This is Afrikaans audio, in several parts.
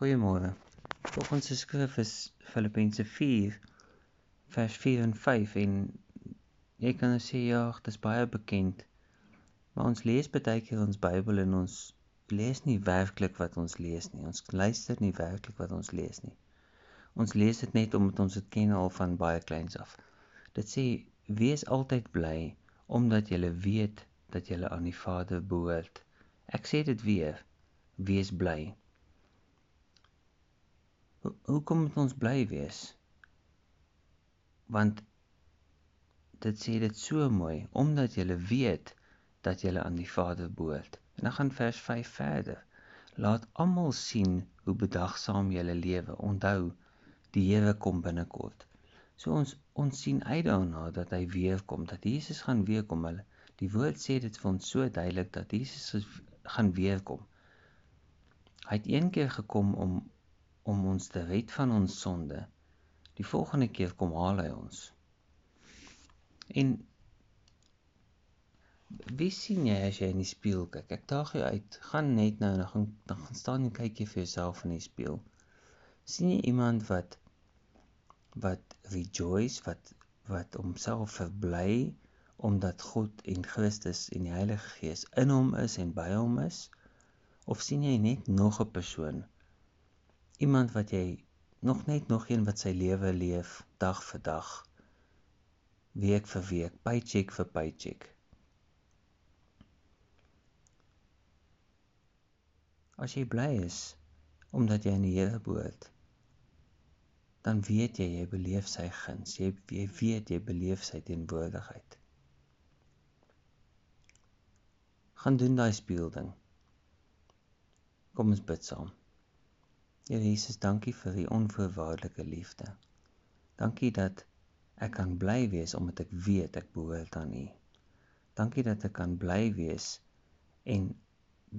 Goeiemôre. Volgens die skrif is Filippense 4 vers 4 en 5 en jy kan nou sê ja, dit is baie bekend. Maar ons lees baie keer ons Bybel en ons lees nie werklik wat ons lees nie. Ons luister nie werklik wat ons lees nie. Ons lees dit net omdat ons dit ken al van baie kleins af. Dit sê wees altyd bly omdat jy weet dat jy aan die Vader behoort. Ek sê dit weer. Wees bly. Hoekom moet ons bly wees? Want dit sê dit so mooi omdat jy weet dat jy aan die Vader behoort. En dan gaan vers 5 verder. Laat almal sien hoe bedagsaam jy lewe. Onthou, die Here kom binnekort. So ons ons sien uit daarna dat hy weer kom, dat Jesus gaan weer kom. Hulle die woord sê dit vir ons so duidelik dat Jesus gaan weer kom. Hy het een keer gekom om om ons te red van ons sonde. Die volgende keer kom haal hy ons. En wie sien jy as jy in die spieël kyk? Ek daag jou uit, gaan net nou en gaan dan gaan staan en kyk jy vir jouself in die spieël. sien jy iemand wat wat rejoice wat wat homself verbly omdat God en Christus en die Heilige Gees in hom is en by hom is? Of sien jy net nog 'n persoon iemand wat jy nog net nog een wat sy lewe leef dag vir dag week vir week paycheck vir paycheck. As jy bly is omdat jy in die Here behoort dan weet jy jy beleef sy guns jy jy weet jy beleef sy teenwoordigheid. Gaan doen daai speelding. Kom ons bid saam Here Jesus, dankie vir u onvoorwaardelike liefde. Dankie dat ek kan bly wees omdat ek weet ek behoort aan U. Dankie dat ek kan bly wees en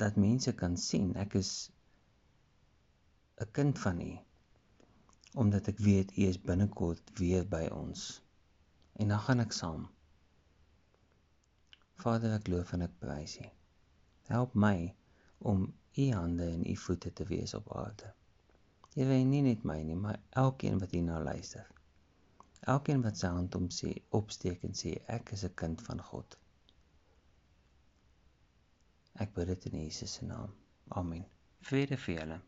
dat mense kan sien ek is 'n kind van U omdat ek weet U is binnekort weer by ons. En dan gaan ek saam. Vader, ek loof en ek prys U. Help my om U hande en U voete te wees op aarde. Here, nie net my nie, maar elkeen wat hierna luister. Elkeen wat sy hand om sê, opsteek en sê ek is 'n kind van God. Ek bid dit in Jesus se naam. Amen. Vrede vir julle.